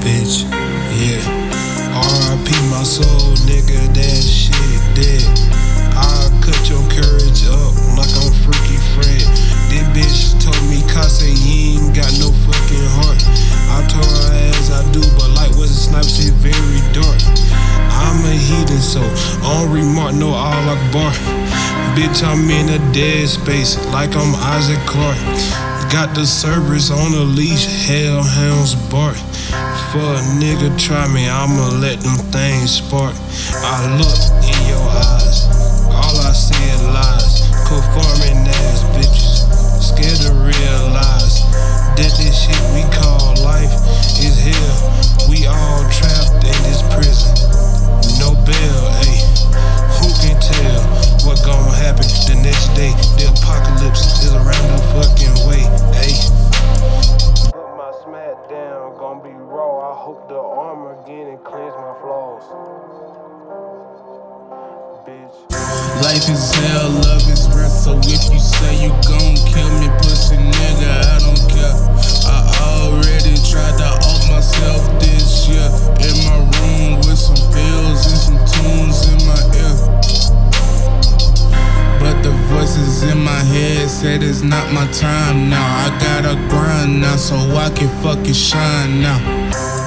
Bitch, yeah. RIP my soul, nigga, that shit dead. I'll cut your courage up like I'm Freaky Fred. This bitch told me, Kase, heathen, so on remark, no all bar. Bitch, I'm in a dead space, like I'm Isaac Clarke. Got the Cerberus on a leash, hellhounds bark. For a nigga try me, I'ma let them things spark. I look in your eyes, all I see is lies. Conforming ass bitches, scared to realize that this shit we call life is hell. We all trapped in this The armor again and cleanse my flaws. Bitch. Life is hell, love is real. So if you say you gon' kill me, pussy nigga, I don't care. I already tried to off myself this year. In my room with some pills and some tunes in my ear. But the voices in my head said it's not my time now. I gotta grind now so I can fucking shine now.